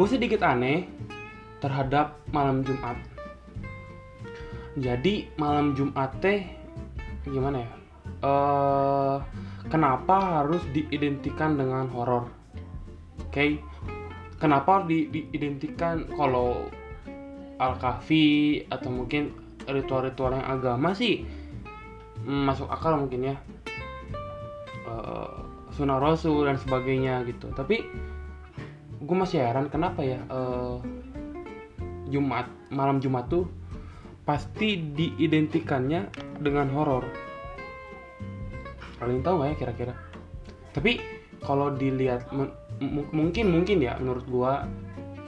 gue sedikit aneh terhadap malam Jumat. Jadi malam Jumat teh gimana ya? Eh kenapa harus diidentikan dengan horor? Oke? Kenapa harus di- diidentikan kalau al kahfi atau mungkin ritual-ritual yang agama sih masuk akal mungkin ya? Eh, sunnah rasul dan sebagainya gitu. Tapi gue masih heran kenapa ya eh, Jumat malam Jumat tuh pasti diidentikannya dengan horor. Kalian tahu nggak ya kira-kira? Tapi kalau dilihat mungkin mungkin ya menurut gua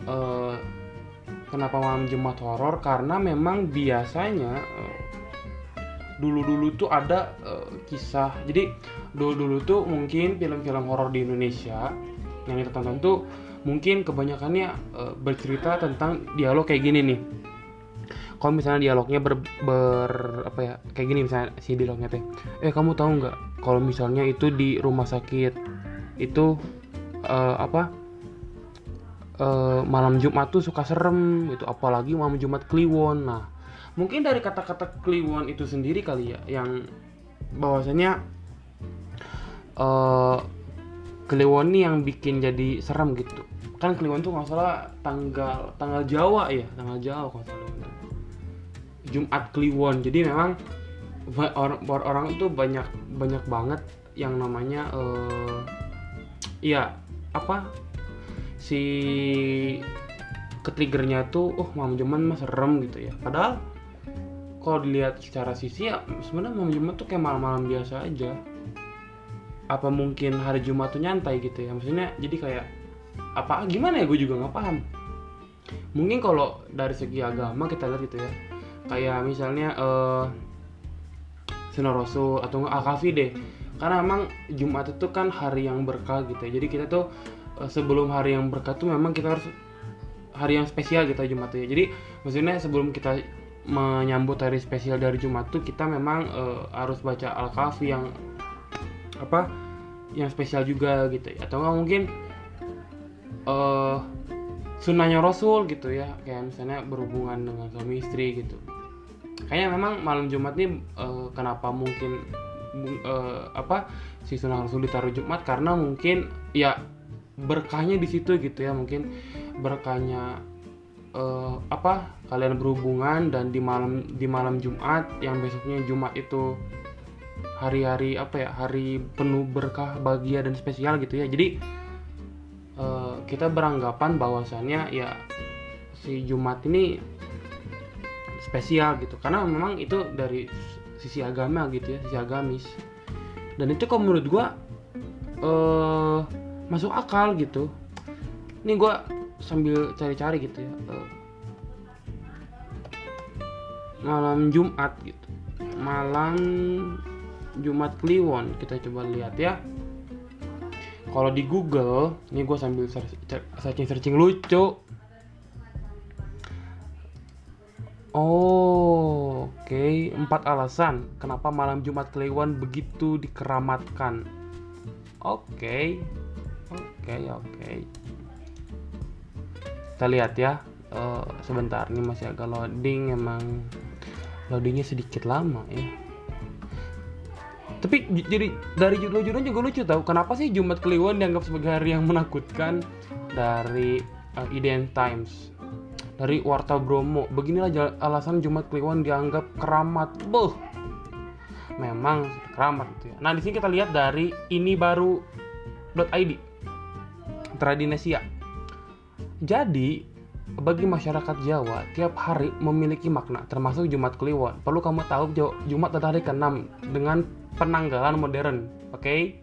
eh, kenapa malam Jumat horor? Karena memang biasanya eh, dulu-dulu tuh ada eh, kisah. Jadi dulu-dulu tuh mungkin film-film horor di Indonesia yang kita tonton tuh mungkin kebanyakannya eh, bercerita tentang dialog kayak gini nih. Kalau misalnya dialognya ber, ber- apa ya kayak gini misalnya si dialognya teh eh kamu tahu nggak kalau misalnya itu di rumah sakit itu eh, apa eh, malam Jumat tuh suka serem itu apalagi malam Jumat Kliwon. Nah mungkin dari kata-kata Kliwon itu sendiri kali ya yang bahwasanya eh Kliwon nih yang bikin jadi serem gitu. Kan Kliwon tuh nggak salah tanggal tanggal Jawa ya tanggal Jawa kalau salah. Jumat Kliwon. Jadi memang orang orang itu banyak banyak banget yang namanya eh ya apa? Si ketriggernya tuh oh malam Jumat mah serem gitu ya. Padahal kalau dilihat secara sisi ya sebenarnya malam Jumat tuh kayak malam-malam biasa aja apa mungkin hari Jumat tuh nyantai gitu ya? Maksudnya jadi kayak apa gimana ya? Gue juga nggak paham. Mungkin kalau dari segi agama kita lihat gitu ya kayak misalnya eh Sunnah Rasul atau Al-Kahfi deh. Karena memang Jumat itu kan hari yang berkah gitu ya. Jadi kita tuh eh, sebelum hari yang berkah tuh memang kita harus hari yang spesial gitu Jumat tuh ya. Jadi maksudnya sebelum kita menyambut hari spesial dari Jumat tuh kita memang eh, harus baca Al-Kahfi yang apa yang spesial juga gitu ya. Atau nggak mungkin eh sunnahnya Rasul gitu ya. Kayak misalnya berhubungan dengan suami istri gitu. Kayaknya memang malam Jumat nih eh, kenapa mungkin eh, apa si sunnah Rasul ditaruh Jumat? Karena mungkin ya berkahnya di situ gitu ya. Mungkin berkahnya eh, apa kalian berhubungan dan di malam di malam Jumat yang besoknya Jumat itu hari-hari apa ya hari penuh berkah bahagia dan spesial gitu ya. Jadi eh, kita beranggapan bahwasannya ya si Jumat ini spesial gitu. Karena memang itu dari sisi agama gitu ya sisi agamis. Dan itu kalau menurut gua eh masuk akal gitu. Ini gua sambil cari-cari gitu ya eh, malam Jumat gitu. Malam Jumat Kliwon kita coba lihat ya kalau di Google ini gue sambil searching searching lucu Oh, oke. Empat alasan kenapa malam Jumat Kliwon begitu dikeramatkan. Oke, oke, oke. Kita lihat ya. Eh, sebentar, ini masih agak loading. Emang loadingnya sedikit lama ya. Tapi jadi dari judul-judulnya juga lucu tahu. Kenapa sih Jumat Kliwon dianggap sebagai hari yang menakutkan dari eh, IDN Times? dari Warta Bromo. Beginilah alasan Jumat Kliwon dianggap keramat. Beuh. Memang keramat gitu ya. Nah, di sini kita lihat dari ini baru.id. Tradinesia. Jadi, bagi masyarakat Jawa, tiap hari memiliki makna, termasuk Jumat Kliwon. Perlu kamu tahu, Jumat adalah hari ke-6 dengan penanggalan modern. Oke?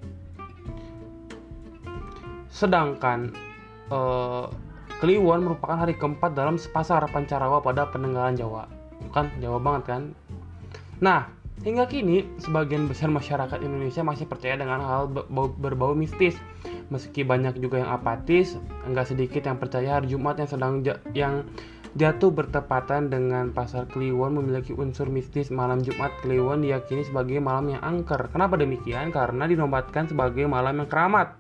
Sedangkan eh, Kliwon merupakan hari keempat dalam pasar Pancarawa pada penanggalan Jawa. Kan Jawa banget kan? Nah, hingga kini sebagian besar masyarakat Indonesia masih percaya dengan hal berbau, mistis. Meski banyak juga yang apatis, enggak sedikit yang percaya hari Jumat yang sedang yang jatuh bertepatan dengan pasar Kliwon memiliki unsur mistis. Malam Jumat Kliwon diyakini sebagai malam yang angker. Kenapa demikian? Karena dinobatkan sebagai malam yang keramat.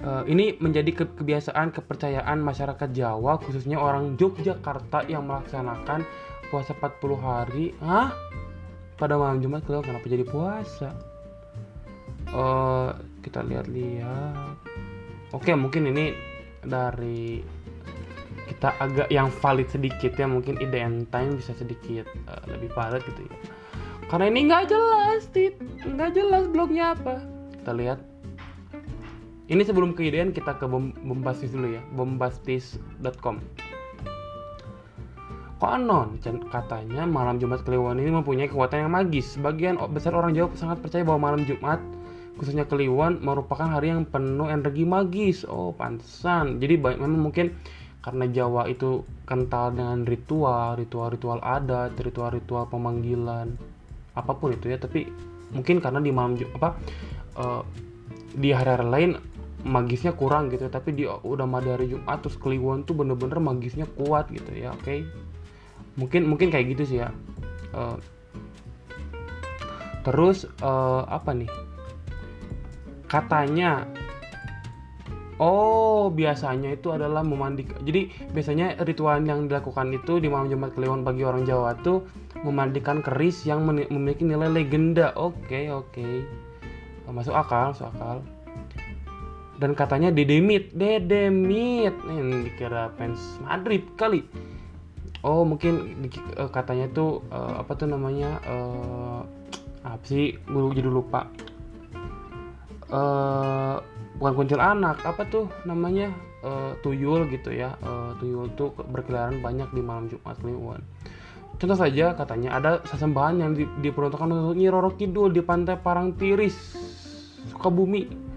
Uh, ini menjadi ke kebiasaan kepercayaan masyarakat Jawa khususnya orang Yogyakarta yang melaksanakan puasa 40 hari. Hah? Pada malam Jumat kalau kenapa jadi puasa? Uh, kita lihat-lihat. Oke, mungkin ini dari kita agak yang valid sedikit ya mungkin IDN time bisa sedikit uh, lebih valid gitu ya karena ini nggak jelas tit nggak jelas blognya apa kita lihat ini sebelum ke IDN kita ke bombastis dulu ya bombastis.com Konon katanya malam Jumat Kliwon ini mempunyai kekuatan yang magis. Sebagian besar orang Jawa sangat percaya bahwa malam Jumat khususnya Kliwon merupakan hari yang penuh energi magis. Oh, pantesan. Jadi memang mungkin karena Jawa itu kental dengan ritual, ritual-ritual adat, ritual-ritual pemanggilan, apa pun itu ya. Tapi mungkin karena di malam apa uh, di hari-hari lain magisnya kurang gitu tapi di udah hari Jumat terus Kliwon tuh bener-bener magisnya kuat gitu ya oke okay? mungkin mungkin kayak gitu sih ya uh, terus uh, apa nih katanya Oh, biasanya itu adalah memandikan. Jadi biasanya ritual yang dilakukan itu di malam Jumat Kliwon bagi orang Jawa tuh memandikan keris yang memiliki nilai legenda. Oke, okay, oke. Okay. Masuk akal, masuk akal dan katanya Dedemit Dedemit ini dikira fans Madrid kali oh mungkin uh, katanya tuh uh, apa tuh namanya uh, apa sih gue jadi lupa uh, bukan kuntil anak apa tuh namanya uh, tuyul gitu ya uh, tuyul tuh berkeliaran banyak di malam Jumat Kliwon contoh saja katanya ada sesembahan yang diperuntukkan untuk Nyi Roro Kidul di pantai Parangtiris Sukabumi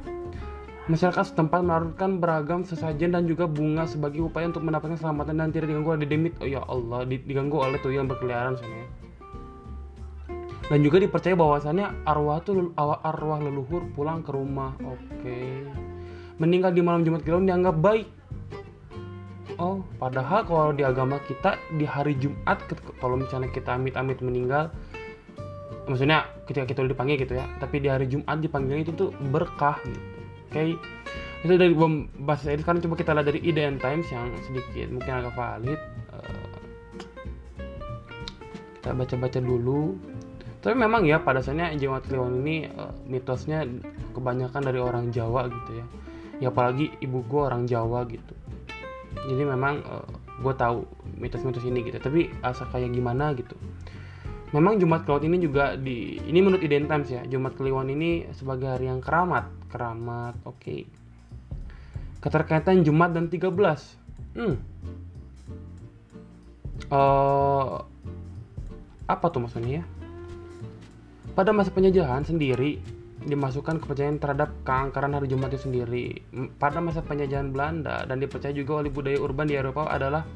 Masyarakat setempat menaruhkan beragam sesajen dan juga bunga sebagai upaya untuk mendapatkan keselamatan dan tidak diganggu oleh demit. Oh ya Allah, diganggu oleh tuyul yang berkeliaran sana. Dan juga dipercaya bahwasannya arwah itu arwah leluhur pulang ke rumah. Oke. Okay. Meninggal di malam Jumat Kliwon dianggap baik. Oh, padahal kalau di agama kita di hari Jumat kalau misalnya kita amit-amit meninggal maksudnya ketika kita udah dipanggil gitu ya, tapi di hari Jumat dipanggilnya itu tuh berkah gitu okay. itu dari bahasa ini sekarang coba kita lihat dari IDN Times yang sedikit mungkin agak valid uh, kita baca-baca dulu tapi memang ya pada dasarnya Jawa Kliwon ini uh, mitosnya kebanyakan dari orang Jawa gitu ya. Ya apalagi ibu gue orang Jawa gitu. Jadi memang uh, eh, gue tahu mitos-mitos ini gitu. Tapi asal kayak gimana gitu. Memang Jumat Kliwon ini juga di ini menurut Iden Times ya Jumat Kliwon ini sebagai hari yang keramat. Keramat oke. Okay. keterkaitan Jumat dan 13 hmm. Uh, apa tuh maksudnya ya pada masa penjajahan sendiri dimasukkan kepercayaan terhadap keangkaran hari Jumat itu sendiri pada masa penjajahan Belanda dan dipercaya juga oleh budaya urban di Eropa adalah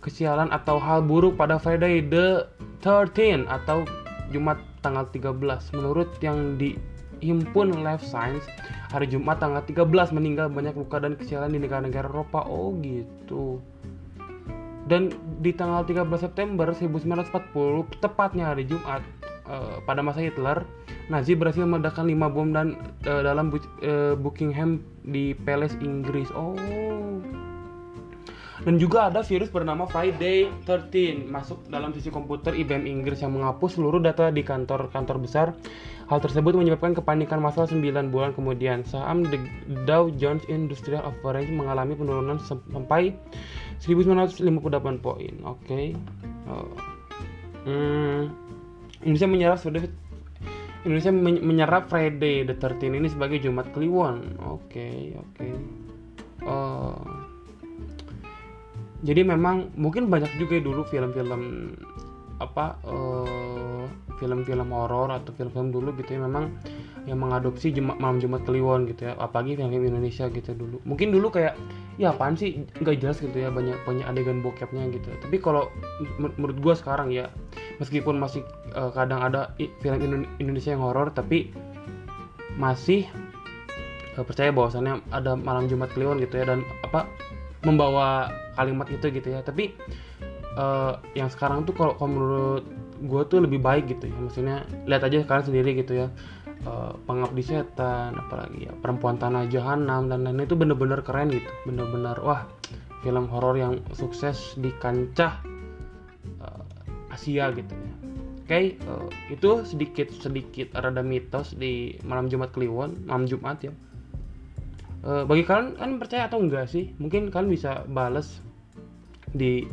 kesialan atau hal buruk pada Friday the 13 atau Jumat tanggal 13 menurut yang di Himpun Life Science hari Jumat tanggal 13 meninggal banyak luka dan kesialan di negara-negara Eropa. Oh gitu. Dan di tanggal 13 September 1940 tepatnya hari Jumat uh, pada masa Hitler Nazi berhasil meledakkan 5 bom dan uh, dalam uh, Buckingham di Palace Inggris oh dan juga ada virus bernama Friday 13 masuk dalam sisi komputer IBM Inggris yang menghapus seluruh data di kantor-kantor besar. Hal tersebut menyebabkan kepanikan masalah 9 bulan kemudian. Saham The Dow Jones Industrial Average mengalami penurunan sampai 1958 poin. Oke. Okay. Oh. Hmm. Indonesia menyerap sudah Indonesia menyerap Friday the 13 ini sebagai Jumat Kliwon. Oke, okay, oke. Okay. Uh, jadi memang mungkin banyak juga dulu film-film apa eh, film-film horor atau film-film dulu gitu ya memang yang mengadopsi Jumat, malam Jumat Kliwon gitu ya apalagi film-film Indonesia gitu dulu mungkin dulu kayak ya apaan sih nggak jelas gitu ya banyak banyak adegan bokepnya gitu tapi kalau menurut gue sekarang ya meskipun masih uh, kadang ada film Indonesia yang horor tapi masih uh, percaya bahwasannya ada malam Jumat Kliwon gitu ya dan apa membawa kalimat itu gitu ya. Tapi uh, yang sekarang tuh kalau menurut gue tuh lebih baik gitu ya. Maksudnya lihat aja sekarang sendiri gitu ya. Uh, pengabdi setan apalagi ya perempuan tanah jahanam dan lain-lain itu bener-bener keren gitu. Bener-bener wah film horor yang sukses di kancah Asia gitu. Ya oke okay, uh, itu sedikit sedikit rada mitos di malam Jumat Kliwon malam Jumat ya. Uh, bagi kalian kan percaya atau enggak sih? Mungkin kalian bisa bales di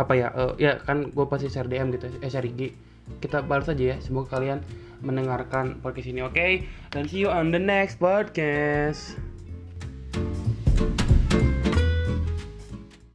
apa ya uh, ya kan gue pasti share DM gitu eh share IG kita balas aja ya semoga kalian mendengarkan podcast ini oke? Okay? dan see you on the next podcast